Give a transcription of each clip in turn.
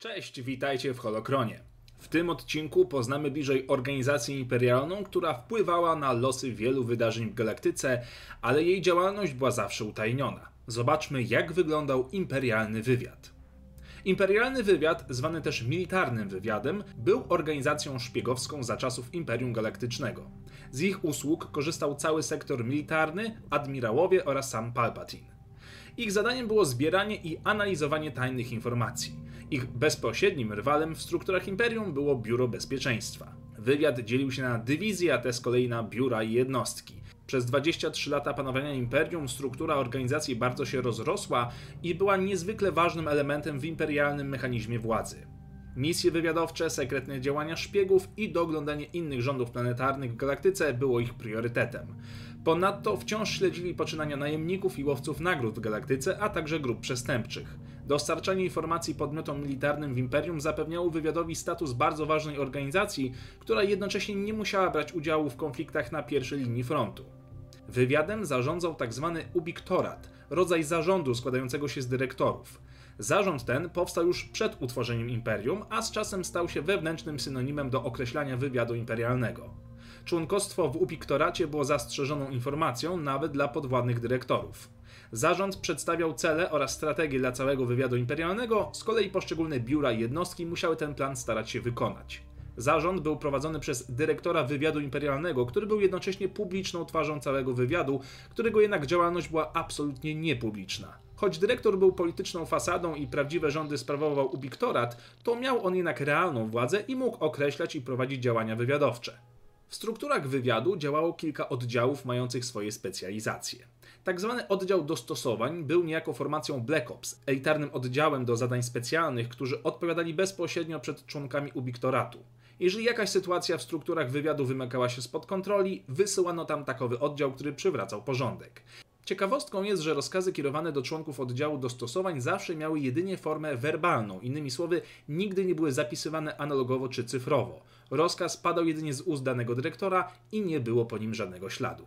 Cześć, witajcie w Holokronie. W tym odcinku poznamy bliżej organizację imperialną, która wpływała na losy wielu wydarzeń w galaktyce, ale jej działalność była zawsze utajniona. Zobaczmy, jak wyglądał imperialny wywiad. Imperialny wywiad, zwany też militarnym wywiadem, był organizacją szpiegowską za czasów Imperium Galaktycznego. Z ich usług korzystał cały sektor militarny, admirałowie oraz sam Palpatine. Ich zadaniem było zbieranie i analizowanie tajnych informacji. Ich bezpośrednim rywalem w strukturach imperium było Biuro Bezpieczeństwa. Wywiad dzielił się na dywizje, a te z kolei na biura i jednostki. Przez 23 lata panowania imperium struktura organizacji bardzo się rozrosła i była niezwykle ważnym elementem w imperialnym mechanizmie władzy. Misje wywiadowcze, sekretne działania szpiegów i doglądanie innych rządów planetarnych w galaktyce było ich priorytetem. Ponadto wciąż śledzili poczynania najemników i łowców nagród w galaktyce, a także grup przestępczych. Dostarczanie informacji podmiotom militarnym w imperium zapewniało wywiadowi status bardzo ważnej organizacji, która jednocześnie nie musiała brać udziału w konfliktach na pierwszej linii frontu. Wywiadem zarządzał tzw. Tak ubiktorat, rodzaj zarządu składającego się z dyrektorów. Zarząd ten powstał już przed utworzeniem imperium, a z czasem stał się wewnętrznym synonimem do określania wywiadu imperialnego. Członkostwo w ubiktoracie było zastrzeżoną informacją nawet dla podwładnych dyrektorów. Zarząd przedstawiał cele oraz strategie dla całego wywiadu imperialnego, z kolei poszczególne biura i jednostki musiały ten plan starać się wykonać. Zarząd był prowadzony przez dyrektora wywiadu imperialnego, który był jednocześnie publiczną twarzą całego wywiadu, którego jednak działalność była absolutnie niepubliczna. Choć dyrektor był polityczną fasadą i prawdziwe rządy sprawował ubiktorat, to miał on jednak realną władzę i mógł określać i prowadzić działania wywiadowcze. W strukturach wywiadu działało kilka oddziałów mających swoje specjalizacje. Tak zwany oddział dostosowań był niejako formacją Black Ops, elitarnym oddziałem do zadań specjalnych, którzy odpowiadali bezpośrednio przed członkami ubiktoratu. Jeżeli jakaś sytuacja w strukturach wywiadu wymykała się spod kontroli, wysyłano tam takowy oddział, który przywracał porządek. Ciekawostką jest, że rozkazy kierowane do członków oddziału dostosowań zawsze miały jedynie formę werbalną, innymi słowy, nigdy nie były zapisywane analogowo czy cyfrowo. Rozkaz padał jedynie z ust danego dyrektora i nie było po nim żadnego śladu.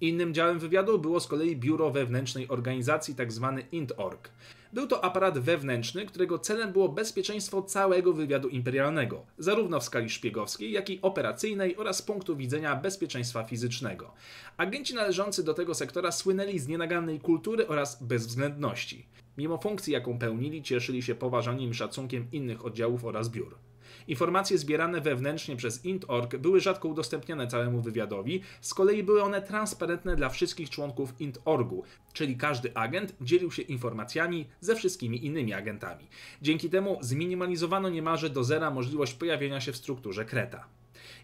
Innym działem wywiadu było z kolei Biuro Wewnętrznej Organizacji, tzw. Tak INT.org. Był to aparat wewnętrzny, którego celem było bezpieczeństwo całego wywiadu imperialnego, zarówno w skali szpiegowskiej, jak i operacyjnej oraz z punktu widzenia bezpieczeństwa fizycznego. Agenci należący do tego sektora słynęli z nienagannej kultury oraz bezwzględności. Mimo funkcji, jaką pełnili, cieszyli się poważaniem i szacunkiem innych oddziałów oraz biur. Informacje zbierane wewnętrznie przez int.org były rzadko udostępniane całemu wywiadowi, z kolei były one transparentne dla wszystkich członków int.orgu, czyli każdy agent dzielił się informacjami ze wszystkimi innymi agentami. Dzięki temu zminimalizowano niemalże do zera możliwość pojawienia się w strukturze kreta.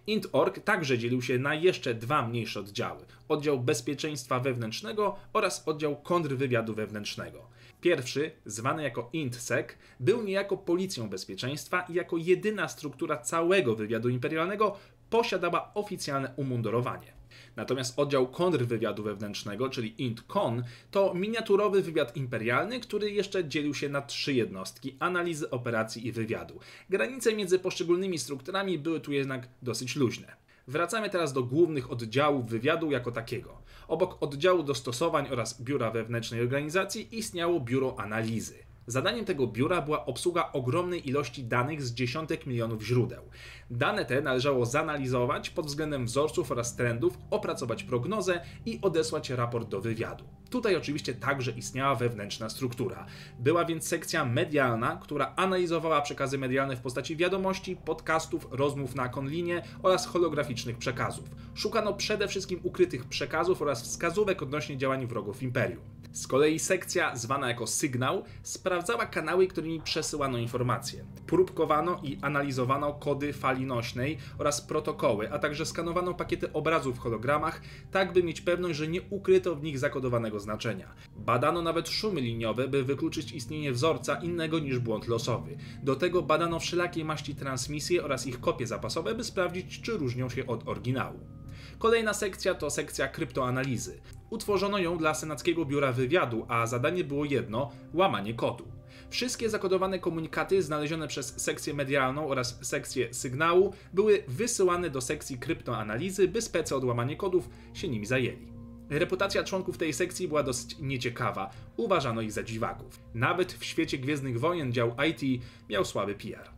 Int.org także dzielił się na jeszcze dwa mniejsze oddziały: oddział bezpieczeństwa wewnętrznego oraz oddział kontrwywiadu wewnętrznego. Pierwszy, zwany jako INTSEC, był niejako policją bezpieczeństwa i jako jedyna struktura całego wywiadu imperialnego posiadała oficjalne umundurowanie. Natomiast oddział kontrwywiadu wewnętrznego, czyli INT-CON, to miniaturowy wywiad imperialny, który jeszcze dzielił się na trzy jednostki analizy, operacji i wywiadu. Granice między poszczególnymi strukturami były tu jednak dosyć luźne. Wracamy teraz do głównych oddziałów wywiadu jako takiego. Obok oddziału dostosowań oraz biura wewnętrznej organizacji istniało biuro analizy. Zadaniem tego biura była obsługa ogromnej ilości danych z dziesiątek milionów źródeł. Dane te należało zanalizować pod względem wzorców oraz trendów, opracować prognozę i odesłać raport do wywiadu. Tutaj oczywiście także istniała wewnętrzna struktura. Była więc sekcja medialna, która analizowała przekazy medialne w postaci wiadomości, podcastów, rozmów na konlinie oraz holograficznych przekazów. Szukano przede wszystkim ukrytych przekazów oraz wskazówek odnośnie działań wrogów imperium. Z kolei sekcja, zwana jako sygnał, sprawdzała kanały, którymi przesyłano informacje. Próbkowano i analizowano kody fali nośnej oraz protokoły, a także skanowano pakiety obrazów w hologramach, tak by mieć pewność, że nie ukryto w nich zakodowanego znaczenia. Badano nawet szumy liniowe, by wykluczyć istnienie wzorca innego niż błąd losowy. Do tego badano wszelakie maści transmisje oraz ich kopie zapasowe, by sprawdzić, czy różnią się od oryginału. Kolejna sekcja to sekcja kryptoanalizy. Utworzono ją dla Senackiego Biura Wywiadu, a zadanie było jedno łamanie kodu. Wszystkie zakodowane komunikaty znalezione przez sekcję medialną oraz sekcję sygnału były wysyłane do sekcji kryptoanalizy, by spece od łamania kodów się nimi zajęli. Reputacja członków tej sekcji była dosyć nieciekawa, uważano ich za dziwaków. Nawet w świecie Gwiezdnych Wojen dział IT miał słaby PR.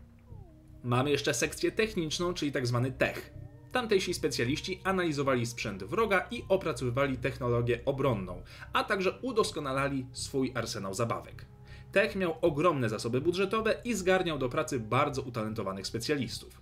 Mamy jeszcze sekcję techniczną, czyli tzw. Tak tech. Tamtejsi specjaliści analizowali sprzęt wroga i opracowywali technologię obronną, a także udoskonalali swój arsenał zabawek. Tech miał ogromne zasoby budżetowe i zgarniał do pracy bardzo utalentowanych specjalistów.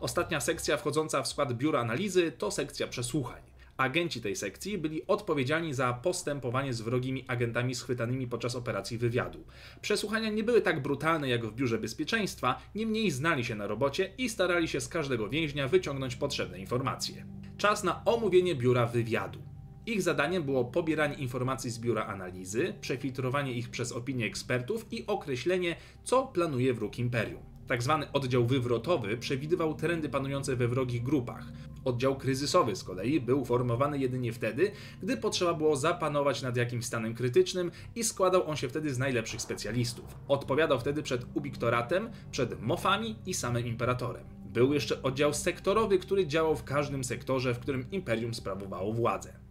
Ostatnia sekcja wchodząca w skład biura analizy to sekcja przesłuchań. Agenci tej sekcji byli odpowiedzialni za postępowanie z wrogimi agentami schwytanymi podczas operacji wywiadu. Przesłuchania nie były tak brutalne jak w biurze bezpieczeństwa, niemniej znali się na robocie i starali się z każdego więźnia wyciągnąć potrzebne informacje. Czas na omówienie biura wywiadu. Ich zadaniem było pobieranie informacji z biura analizy, przefiltrowanie ich przez opinie ekspertów i określenie, co planuje wróg imperium. Tak zwany oddział wywrotowy przewidywał trendy panujące we wrogich grupach. Oddział kryzysowy z kolei był formowany jedynie wtedy, gdy potrzeba było zapanować nad jakimś stanem krytycznym i składał on się wtedy z najlepszych specjalistów. Odpowiadał wtedy przed ubiktoratem, przed mofami i samym imperatorem. Był jeszcze oddział sektorowy, który działał w każdym sektorze, w którym imperium sprawowało władzę.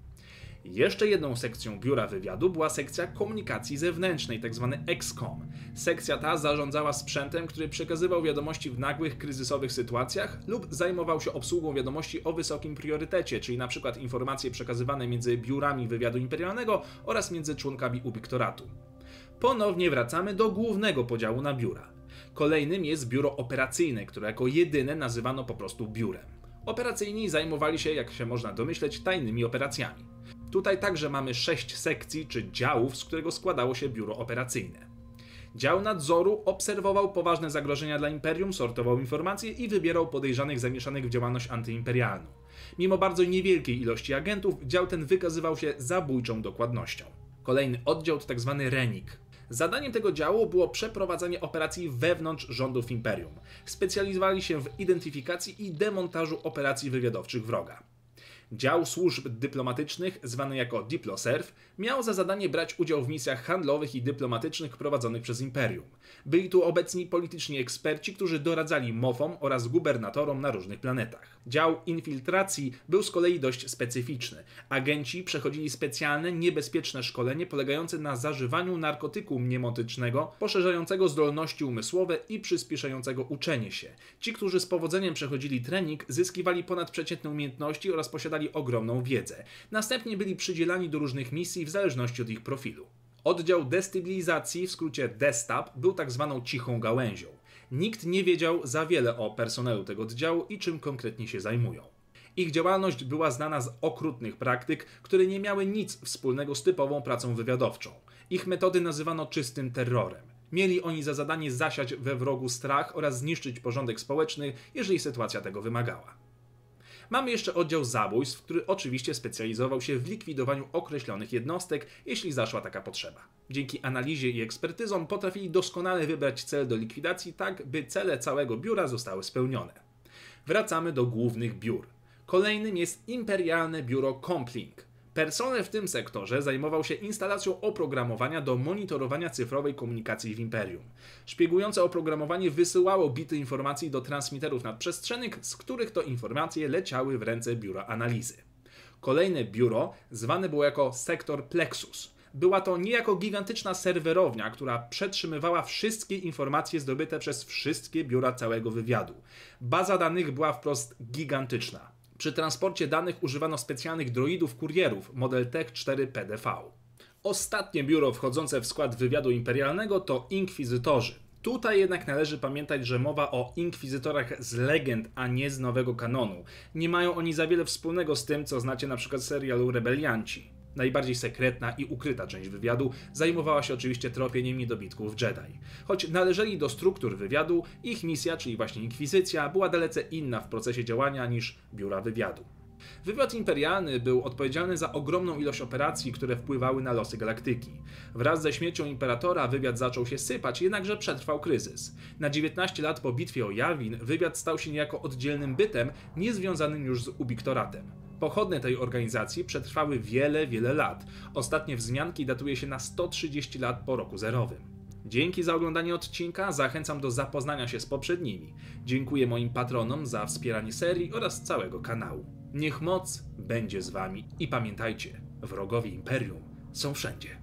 Jeszcze jedną sekcją biura wywiadu była sekcja komunikacji zewnętrznej, tzw. Tak EXCOM. Sekcja ta zarządzała sprzętem, który przekazywał wiadomości w nagłych, kryzysowych sytuacjach lub zajmował się obsługą wiadomości o wysokim priorytecie, czyli np. informacje przekazywane między biurami wywiadu imperialnego oraz między członkami ubiktoratu. Ponownie wracamy do głównego podziału na biura. Kolejnym jest biuro operacyjne, które jako jedyne nazywano po prostu biurem. Operacyjni zajmowali się, jak się można domyśleć, tajnymi operacjami. Tutaj także mamy sześć sekcji czy działów, z którego składało się biuro operacyjne. Dział nadzoru obserwował poważne zagrożenia dla imperium, sortował informacje i wybierał podejrzanych zamieszanych w działalność antyimperialną. Mimo bardzo niewielkiej ilości agentów, dział ten wykazywał się zabójczą dokładnością. Kolejny oddział to tzw. Tak RENIK. Zadaniem tego działu było przeprowadzenie operacji wewnątrz rządów imperium. Specjalizowali się w identyfikacji i demontażu operacji wywiadowczych wroga. Dział służb dyplomatycznych, zwany jako Diploserv, miał za zadanie brać udział w misjach handlowych i dyplomatycznych prowadzonych przez imperium. Byli tu obecni polityczni eksperci, którzy doradzali mofom oraz gubernatorom na różnych planetach. Dział infiltracji był z kolei dość specyficzny. Agenci przechodzili specjalne, niebezpieczne szkolenie polegające na zażywaniu narkotyku mnemotycznego, poszerzającego zdolności umysłowe i przyspieszającego uczenie się. Ci, którzy z powodzeniem przechodzili trening, zyskiwali ponadprzeciętne umiejętności oraz posiadali ogromną wiedzę. Następnie byli przydzielani do różnych misji w zależności od ich profilu. Oddział destabilizacji, w skrócie Destab, był tak zwaną cichą gałęzią. Nikt nie wiedział za wiele o personelu tego oddziału i czym konkretnie się zajmują. Ich działalność była znana z okrutnych praktyk, które nie miały nic wspólnego z typową pracą wywiadowczą. Ich metody nazywano czystym terrorem. Mieli oni za zadanie zasiać we wrogu strach oraz zniszczyć porządek społeczny, jeżeli sytuacja tego wymagała. Mamy jeszcze oddział zabójstw, który oczywiście specjalizował się w likwidowaniu określonych jednostek, jeśli zaszła taka potrzeba. Dzięki analizie i ekspertyzom potrafili doskonale wybrać cel do likwidacji, tak by cele całego biura zostały spełnione. Wracamy do głównych biur. Kolejnym jest Imperialne Biuro Complink. Personel w tym sektorze zajmował się instalacją oprogramowania do monitorowania cyfrowej komunikacji w imperium. Szpiegujące oprogramowanie wysyłało bity informacji do transmiterów nadprzestrzennych, z których to informacje leciały w ręce biura analizy. Kolejne biuro zwane było jako sektor Plexus. Była to niejako gigantyczna serwerownia, która przetrzymywała wszystkie informacje zdobyte przez wszystkie biura całego wywiadu. Baza danych była wprost gigantyczna. Przy transporcie danych używano specjalnych droidów kurierów model Tech 4 PDV. Ostatnie biuro wchodzące w skład wywiadu imperialnego to inkwizytorzy. Tutaj jednak należy pamiętać, że mowa o inkwizytorach z legend, a nie z nowego kanonu. Nie mają oni za wiele wspólnego z tym, co znacie na przykład serialu Rebelianci. Najbardziej sekretna i ukryta część wywiadu zajmowała się oczywiście tropieniem niedobitków Jedi. Choć należeli do struktur wywiadu, ich misja, czyli właśnie inkwizycja, była dalece inna w procesie działania niż biura wywiadu. Wywiad imperialny był odpowiedzialny za ogromną ilość operacji, które wpływały na losy galaktyki. Wraz ze śmiercią imperatora wywiad zaczął się sypać, jednakże przetrwał kryzys. Na 19 lat po bitwie o Yavin wywiad stał się niejako oddzielnym bytem, niezwiązanym już z ubiktoratem. Pochodne tej organizacji przetrwały wiele, wiele lat. Ostatnie wzmianki datuje się na 130 lat po roku zerowym. Dzięki za oglądanie odcinka, zachęcam do zapoznania się z poprzednimi. Dziękuję moim patronom za wspieranie serii oraz całego kanału. Niech moc będzie z wami i pamiętajcie, Wrogowie Imperium są wszędzie.